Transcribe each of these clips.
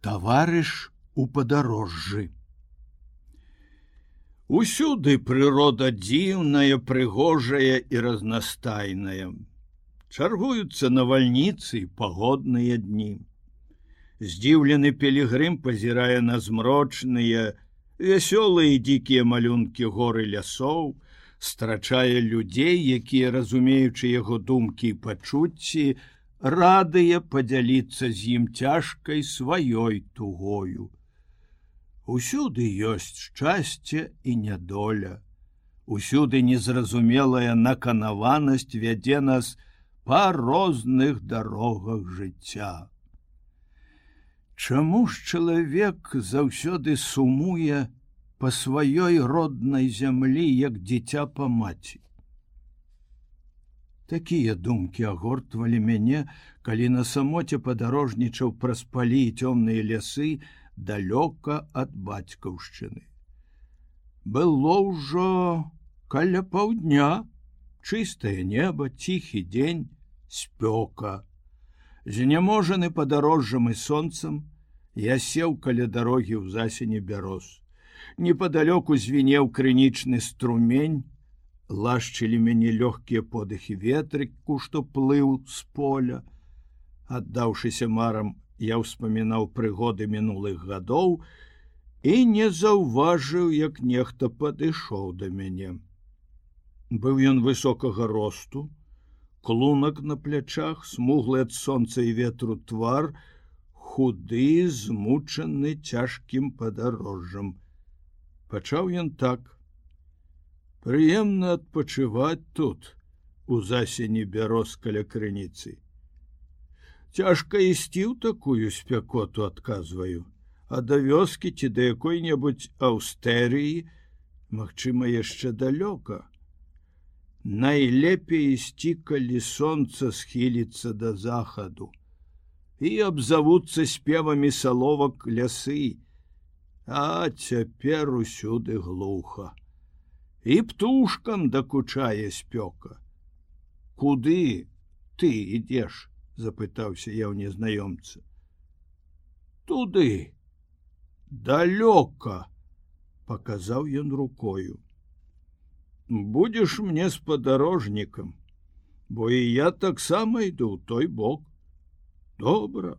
таварыш у падарожжы. Усюды прырода дзіўная, прыгожая і разнастайная. Чаргуюцца навальніцы пагодныя дні. Здзіўлены пелігрым пазірае на змрочныя, вясёлыя дзікія малюнкі горы лясоў, страчае людзей, якія, разумеючы яго думкі і пачуцці, радыя падзяліцца з ім цяжкай сваёй тугою. Усюды ёсць шчасце і нядоля. Усюды незразумелая наканаванасць вядзе нас па розных дарогах жыцця. Чаму ж чалавек заўсёды сумуе па сваёй роднай зямлі, як дзіця па маці? Такія думкі агортвалі мяне, калі на самоце падарожнічаў праз палі цёмныя лясы, далёка ад бацькаўшчыны. Было ўжо каля паўдня, чыстае неба, ціхі дзень, спёка. Зняможаны падарожжам і сонцам, я сеў каля дарогі ў засені бяроз. Непадалёку звінеў крынічны струмень, лашчылі мяне лёгкія подыхі ветрыку, што плыў з поля, аддаўшыся марам я ўспамінаў прыгоды мінулых гадоў і не заўважыў, як нехта падышоў да мяне. Быў ён высокага росту, клунак на плячах, смуглы ад сонца і ветру твар, худы, змучаны цяжкім падарожжам. Пачаў ён так: Прыемна адпачываць тут, у засені бяроз каля крыніцы. Цяжка ісці ў такую спякоту адказваю а да вёскі ці да якой-небудзь аўстэрыі магчыма яшчэ далёка. Найлепей ісці калі сонца схіліцца да захаду і абзавуцца спевамі саловак лясы а цяпер усюды глуха і птушкам дакучае спёка. Куды ты ідзеш запытаўся я ў незнаёмца туды далёка показаў ён рукою. Будешь мне спадарожнікам бо і я таксама іду ў той бок добра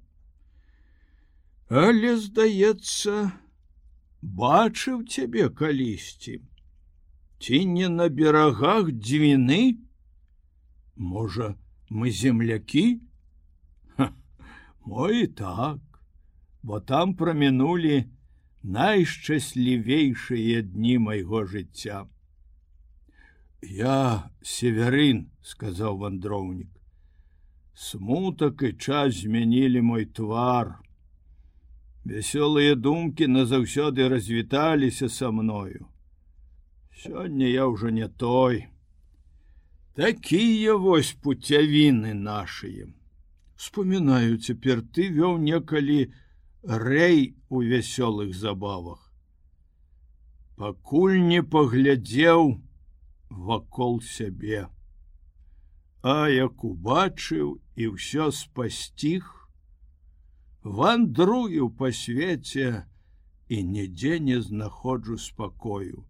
але здаецца бачыў цябе калісьці ці не на берагах дзвіны можа мы землякі Мой так, бо там прамінулі найшчаслівейшыя дні майго жыцця. Я северын, сказаў вандроўнік. Смутак і час змянілі мой твар. Вясёлыя думкі назаўсёды развіталіся са мною. Сёння я ўжо не той. Такія вось пуцявіны нашыя вспоминаю цяпер ты вёў некалі рэй у вясёлых забавах. Пакуль не паглядзеў вакол сябе. А як убачыў і ўсё спасціг вандрую па свеце і нідзе не знаходжу спакою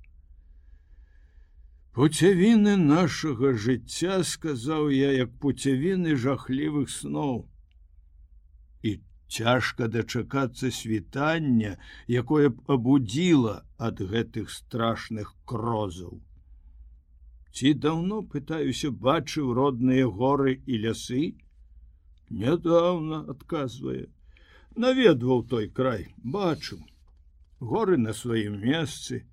Пуцявіны нашага жыцця сказаў я як пуцявіны жахлівых сноў. І цяжка дачакацца світання, якое б абудзіла ад гэтых страшных крозаў. Ці даўно пытаюся бачыў родныя горы і лясы? Нядаўна адказвае, наведваў той край, бачыў горы на сваім месцы,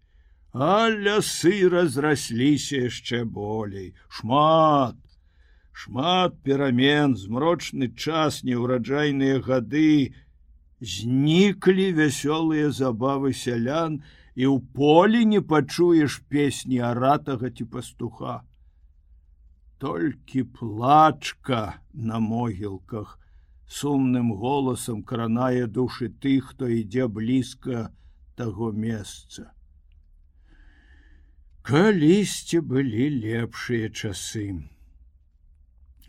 а лясы разрасліся яшчэ болей. Шмат шмат перамен. Змрочны час неўраджайныя гады. Зніклі вясёлыя забавы сялян і ў полі не пачуеш песні аратага ці пастуха. Толькі плачка на могілках. Сумным голасам кранае душы тых хто ідзе блізка таго месца калісьці былі лепшыя часы.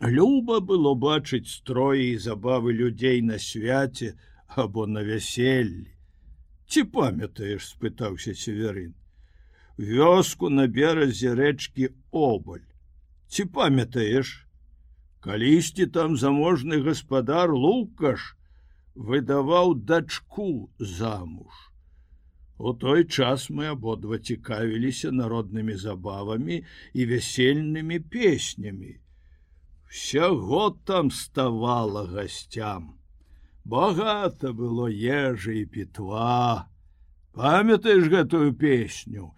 Люба было бачыць строі і забавы людзей на свяце, або на вяселлі. Ці памятаеш спытаўся северын. Вёску на беразе рэчкі обаль. Ці памятаеш? Калісьці там заможны гаспадар лукаш выдаваў дачку замуж у той час мы абодва цікавіліся народнымі забавамі і вясельнымі песнямі. Всяго там ставала гасцям багата было ежы і пітва. Памятаеш гэтую песню?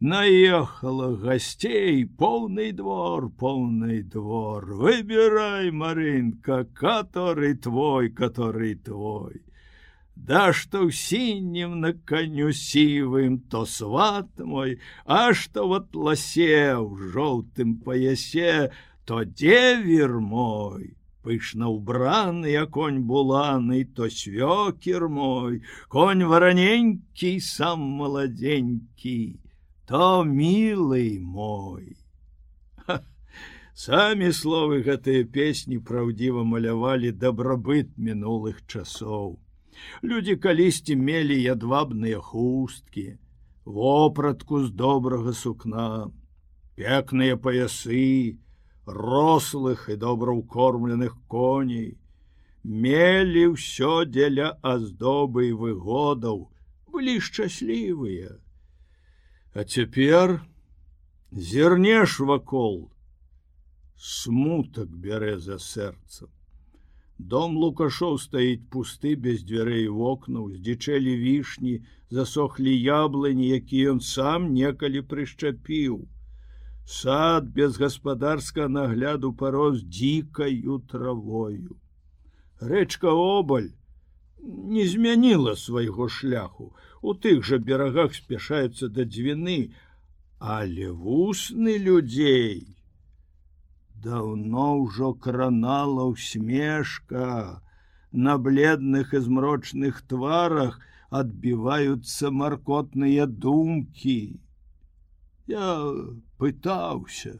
Наехала гасцей поўны двор поўны двор. Выбирай марынка который твой который твой да что ў сінім на коню сівым то сват мой а что вот ласе ў жоўтым паясе то девер мой пышна ўбраны я конь буланы то свёкер мой. Конь вараненькі сам маладзенькі то милый мой. Самі словы гэтыя песні праўдзіва малявалі дабрабыт мінулых часоў людзі калісьці мелі ядвабныя хусткі вопратку з добрага сукна пекныя паясы рослых і добраўкормленых коней. Мелі ўсё дзеля аздобы і выгодаў былі шчаслівыя. А цяпер зернеш вакол смутак бярэ за сэрцам дом лукашоў стаіць пусты без дзвярэй вокнаў здзічэлі вішні засохлі яблыні які ён сам некалі прышчапіў сад без гаспадарска нагляду парос дзікаю травою. Рэчка обаль не змяніла свайго шляху. У тых жа берагах спяшаюцца да дзвіны але вусны людзей даўно ўжо кранала усмешка на бледных і змрочных тварах адбіваюцца маркотныя думкі. Я пытаўся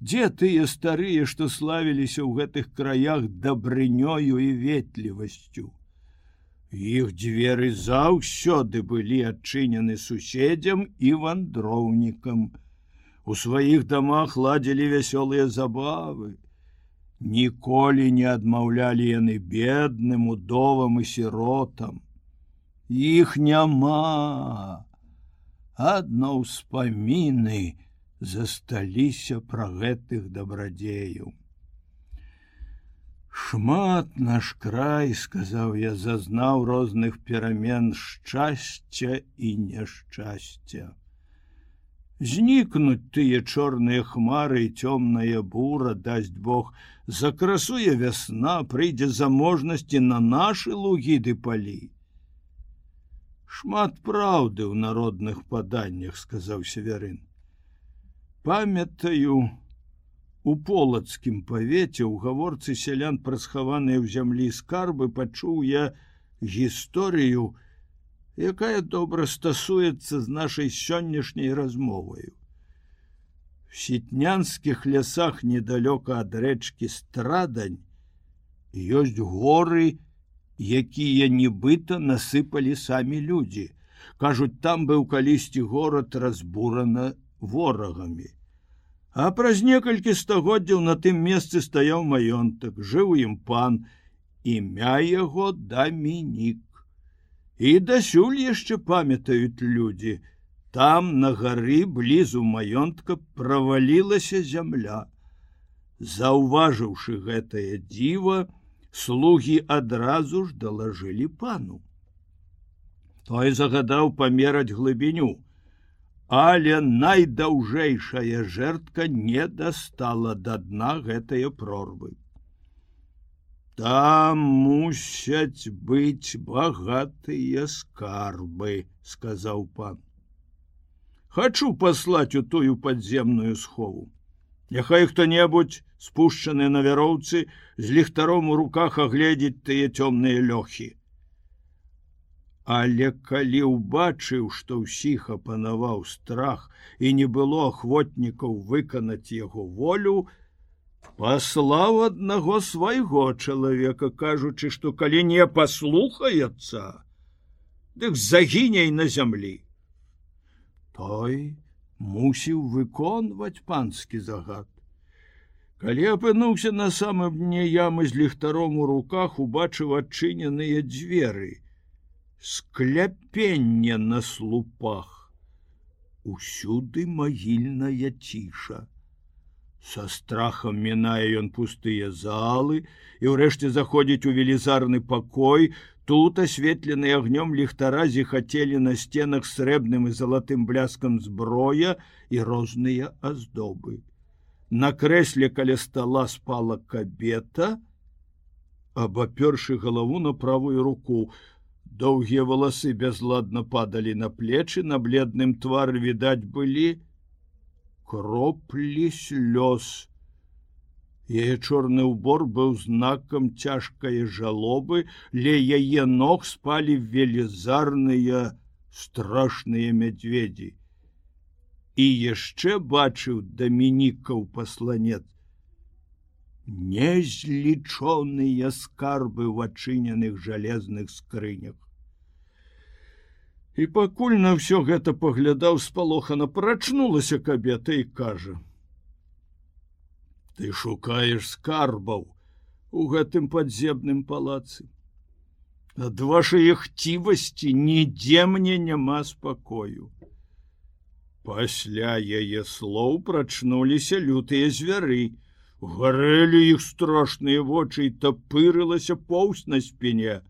дзе тыя старыя што славіліся ў гэтых краях дабрынёю і ветлівасцю? Іх дзверы заўсёды былі адчынены суседзям і вандроўнікам у сваіх дамах ладзілі вясёлыя забавы ніколі не адмаўлялі яны бедным удовам і сіротам іх няма адно ўспаміны засталіся пра гэтых дабрадзеяў. Шмат наш край, сказаў я, зазнаў розных перамен шчасця і няшчасця. Знікнуць тыя чорныя хмары і цёмная бура, дасць Бог, закрасуе вясна, прыйдзе заможнасці на нашы лугі ды палі. Шмат праўды ў народных паданнях сказаў северын. Памятаю у полацкім павеце ў гаворцы сялян пра схаваныя ў зямлі скарбы пачуў я гісторыю якая добра стасуецца з нашай сённяшняй размоваю в сітнянскіх лясах недалёка ад рэчкі страдань ёсць горы якія нібыта насыпалі самі людзі. Кажуць, там быў калісьці горад разбурана ворагамі. А праз некалькі стагоддзяў на тым месцы стаяў маёнтак, жыў ім пан, імя яго дамінік. І дасюль яшчэ памятаюць людзі. Там на гары блізу маёнтка правалілася зямля. Заўважыўшы гэтае дзіва, слугі адразу ж далажылі пану. Той загадаў памераць глыбіню, але найдаўжэйшая жертка не дастала да дна гэтыя прорвы. Там мусяць быць багатыя скарбы, сказаў пан. Хачу паслаць у тую падземную схову. Няхай хто-небудзь спушчаны на вяроўцы з ліхтаром у руках агледзець тыя цёмныя лёхі. Але калі ўбачыў, што ўсіх апанаваў страх і не было ахвотнікаў выканаць яго волю, паслаў аднаго свайго чалавека кажучы што калі не паслухаецца дык загіней на зямлі. Той мусіў выконваць панскі загад. Калі апынуўся на самым дне ямы з ліхтаром у руках убачыў адчыненыя дзверы. Скляпенне на слупах. Усюды магільная ціша Са страхам мінае ён пустыя залы і ўрэшце заходзіць у велізарны пакой. Тут асветлены агнём ліхтара зіхацелі на сценах срэбным і залатым бляскам зброя і розныя аздобы. На крэсле каля стола спала кабета, абапёршы галаву на правую руку. Доўгія валасы бязладна падалі на плечы, на бледным твар відаць былі, кроплі слёз. Яе чорны ўбор быў знакам цяжкай жалобы, ле яе ног спалі велізарныя страшныя мядзведзі. І яшчэ бачыў дамінікаў пасланец. Незлічоныя скарбы ў адчыненых жалезных скрынях. І пакуль на ўсё гэта паглядаў спалохана прачнулася кабета і кажа: « Ты шукаеш скарбаў у гэтым падзебным палацы. Ад вашай хцівасці нідзе мне няма спакою. Пасля яе слоў прачнуліся лютыя звяры, гарэлі іх страшныя вочы і тапырылася поўсць на спіне,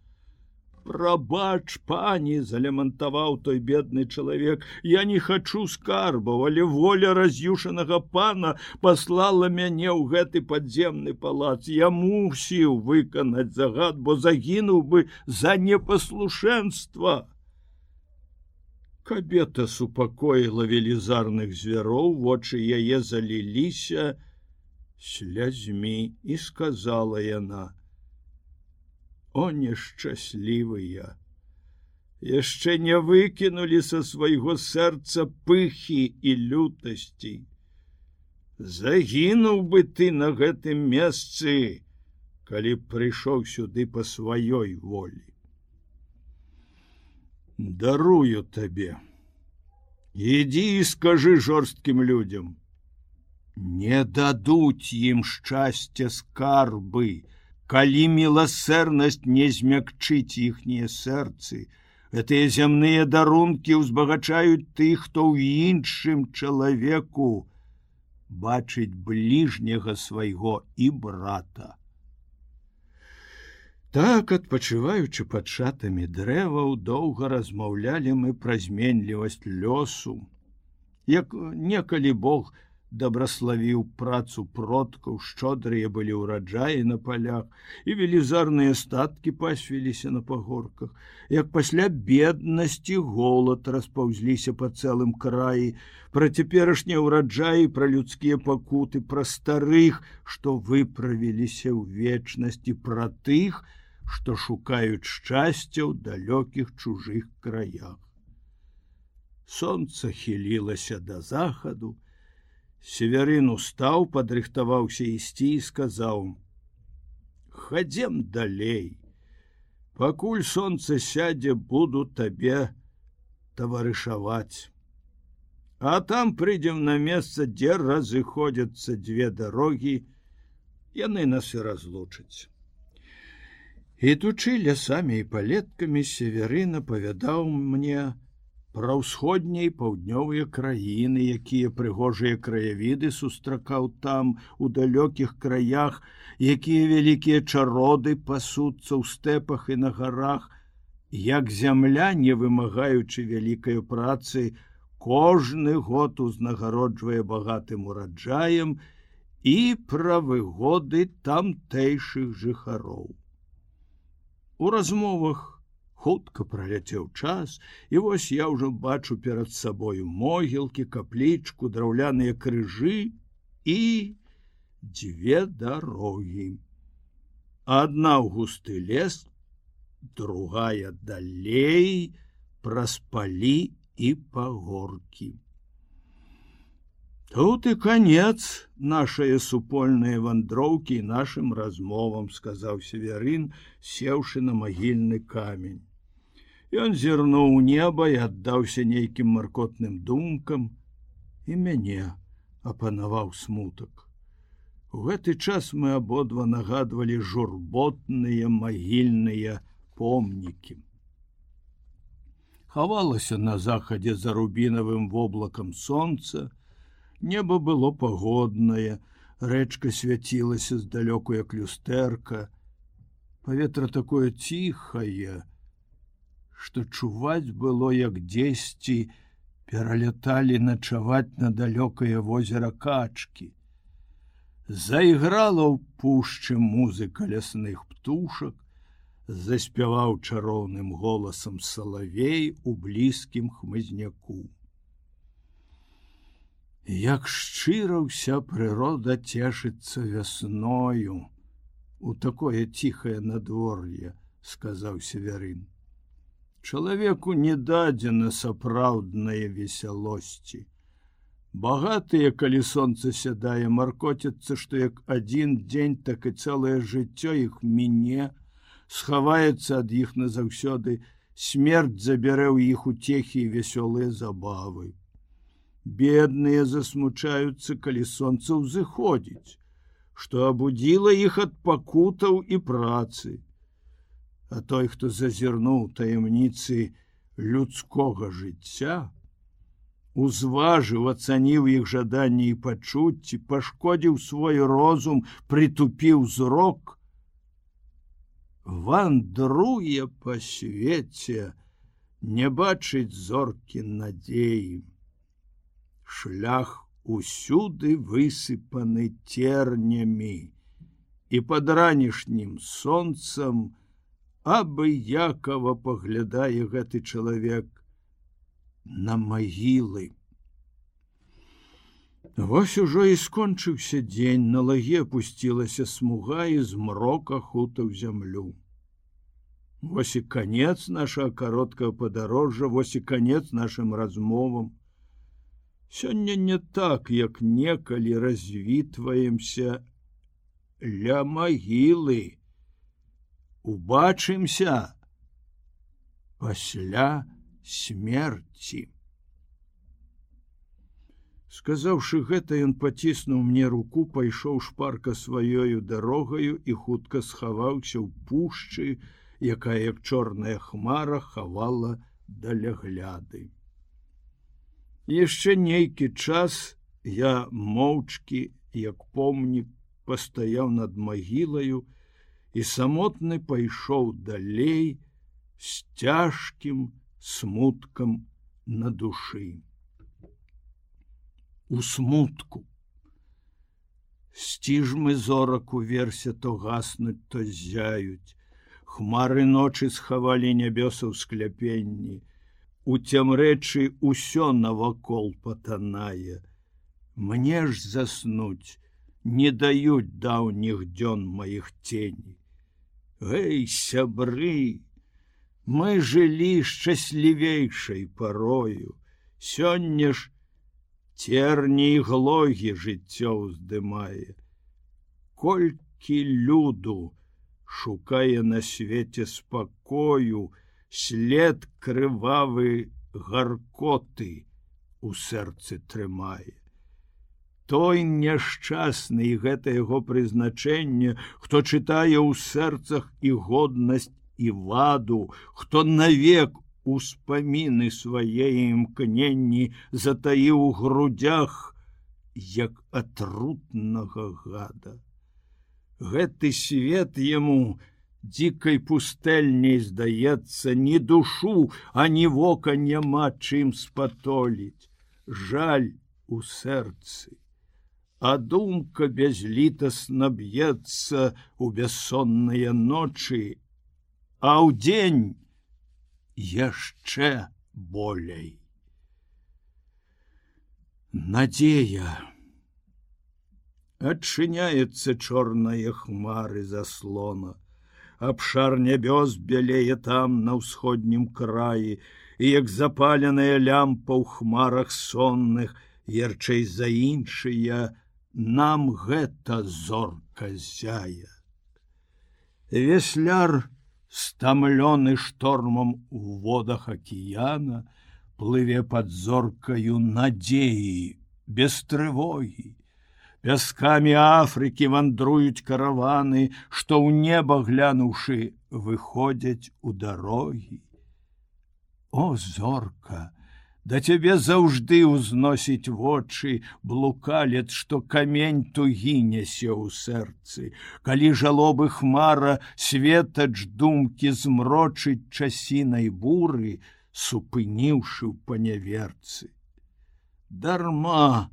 Прабач пані залямантаваў той бедны чалавек. Я не хачу скарбаў але воля раз'юшанага пана паслала мяне ў гэты падземны палац. Я мусіў выканаць загад бо загінуў бы за непаслушэнства! Кабета супакоіла велізарных звяроў вочы яе заліліся слязьмі і сказала яна о нешчаслівыя яшчэ не выкінулі са свайго сэрца пыхі і лютасці. Загінуў бы ты на гэтым месцы калі прыйшоў сюды по сваёй волі. Дарую табе. Ідзі і скажы жорсткім людям не дадуць ім шчасця скарбы калі міласэрнасць не змякчыць іхнія сэрцы гэтыя зямныя дарункі ўзбагачаюць тых хто ў іншым чалавеку бачыць бліжняга свайго і брата. Так адпачываючы пад шатамі дрэваў доўга размаўлялі мы пра зменлівасць лёсу. Як некалі бог дабраславіў працу продкаў шчодрыя былі ўраджаі на палях і велізарныя статкі пасвіліся на пагорках. Як пасля беднасці голад распаўзліся по цэлым краі. Пра цяперашнія ўраджаі пра людскія пакуты пра старых што выправіліся ў вечнасці пра тых што шукаюць шчасця ў далёкіх чужых краях. Сонца хілілася да захаду Северын устаў, падрыхтаваўся ісці і сказаў: « Хадзем далей. Пакуль сонца сядзе, буду табе таварышаваць. А там прыйдзем на месца, дзе разыходзяцца дзве дарогі, яны нас і разлучаць. Ідучы лясамі і палеткамі северына павядаў мне, пра ўсходняй паўднёвыя краіны, якія прыгожыя краявіды сустракаў там у далёкіх краях, якія вялікія чароды пасуцца ў стэпах і на гарах, як зямля, не вымагаючы вялікай працы, кожны год узнагароджвае багатым ураджаем і пра выгоды тамтэйшых жыхароў. У размовах, хутка праляцеў час і вось я ўжо бачу перад сабою могілкі каплічку драўляныя крыжы і дзве дарогі адна ў густы лес другая далей праз палі і пагоркі Тут і конец нашай супольныя вандроўкі нашим размовам, сказаў северын, сеўшы на магільны камень. Ён зірнуў неба і аддаўся нейкім маркотным думкам і мяне апанаваў смутак. У гэты час мы абодва нагадвалі журботныя магільныя помнікі. Хавалася на захадзе за рубінавым воблакам сонца, Неба было пагоднае, рэчка свяцілася здалёку як люстэрка. Паветра такое ціхае, што чуваць было як дзесьці пераляталі начаваць на далёкае возера качкі. Зайграла ў пушчы музыка лясных птушак, заспяваў чароўным голасам салавей у блізкім хмызняку. Як шчыра ўся прырода цешыцца вясною у такое ціхае надвор'е, сказаў северын. Чалавеку не дадзена сапраўднае весялосці. Багатыя, калі сонца сядае, маркоцяцца, што як адзін дзень, так і цэлае жыццё іх мяне схаваецца ад іх назаўсёды, смерць забярэ ў іх уцехі і вясёлыя забавы бедныя засмучаюцца калі сонца ўзыходзіць что абудзіла іх ад пакутаў і працы а той хто зазірнуў таямніцы людскога жыцця узважыў ацаніў іх жаданні і пачуцці пашкодзіў свой розум прытупіў зрок вандруе па свеце не бачыць зоркі надзеі. Шлях усюды высыпаны тернямі і под ранішнім сонцам абыякова паглядае гэты чалавек на магілы. Вось ужо і скончыўся дзень на лаге опусцілася смуга і змрок ахутаў зямлю. Вось і конец наша кароткага падарожжа вось і конец нашим размовам. Сёння не так, як некалі развітваемся ля магілы. Убачымся пасля смерти. Сказаўшы гэта, ён паціснуў мне руку, пайшоў шпарка сваёю дарогаю і хутка схаваўся ў пушчы, якая як чорная хмара хавала далягляды яшчэ нейкі час я моўчкі як помнік пастаяў над магілаю і самотны пайшоў далей з цяжкім смуткам на душы у смутку сціжмы зорак уверсе то гаснуць то зяюць хмары ночы схавалі нябёса ў скляпенні у цямрэчы ўсё навакол патанае. Мне ж заснуць не даюць даўніх дзён маіх ценей. Гэй, сябры, мы жылі шчаслівейшай парою, Сёння ж церні і глогі жыццё ўздымае. Колькі люду шукае на свеце спакою, след крывавы гаркоты у сэрцы трымае. Той няшчасны і гэта яго прызначэнне, хто чытае ў сэрцах і годнасць і ваду, хто навек успаміны свае імкненні затаіў у грудях як атрутнага гада. Гэты свет яму, дзікай пустэльняй здаецца ні душу, а ні вока няма чым спатоліць, жаль у сэрцы. А думка бязлітасна б'ецца у бяссонныя ночы, а ў дзень яшчэ болей. Надзея адчыняецца чорнае хмары заслона абшар нябёс бялее там на ўсходнім краі і як запаленая лямпа ў хмарах сонных ярчэй за іншыя нам гэта зорка зяя весляр стамлёны штормам у водах акіяна плыве под зоркаю надзеі без трывогі пяскамі Афрыкі вандруюць караваны, што ў неба глянуўшы выходзяць у дарогі. О зорка, да цябе заўжды ўзносіць вочы, блукалец, што камень тугі нясе ў сэрцы, калі жалобы хмара светач думкі змрочыць часінай буры, супыніўшы ў паняверцы. Дарма,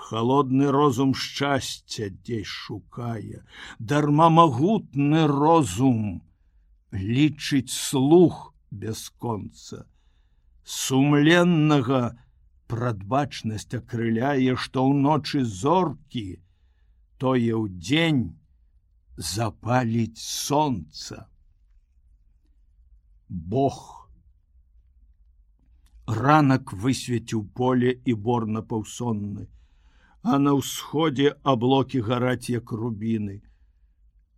холодны розум шчасця дзесь шукае дарма магутны розум лічыць слух бясконца сумленнага. Прадбачнасць акрыляе што ўночы зоркі тое ў дзень запаліць сонца. Бог. Ранак высветіў поле і борна паўсонны а на ўсходзе аблокі гараць як рубіны.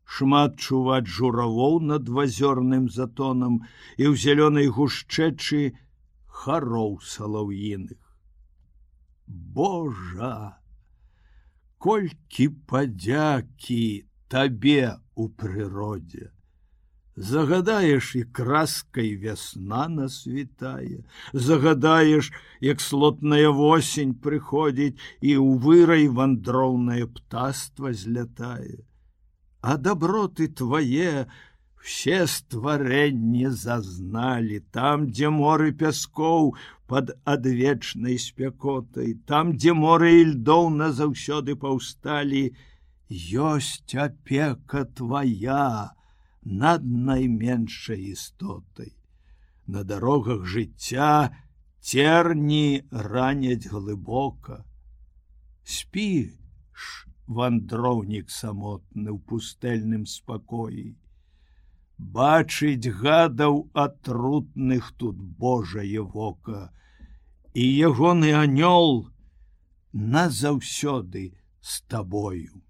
Шмат чуваць журавоў над вазёрным затонам і ў зялёнай гушчэчы хароў салаўіных. Божа! Колькі падзякі табе у прыродзе! загадаеш і краскай вясна насвітае загадаеш як слотная восень прыходзіць і ў вырай вандроўнае птаства злятае а доброты твае все стварэнні зазналі там дзе моры пяскоў под адвечнай спякотай там дзе моры і льдоў назаўсёды паўсталі ёсць апека твоя над найменшай істотай. На дарогах жыцця церні раняць глыбока. Спі ж вандроўнік самотны ў пустэльным спакоі. Бачыць гадаў атрутных тут Божае вока, і ягоны анёл назаўсёды з табою.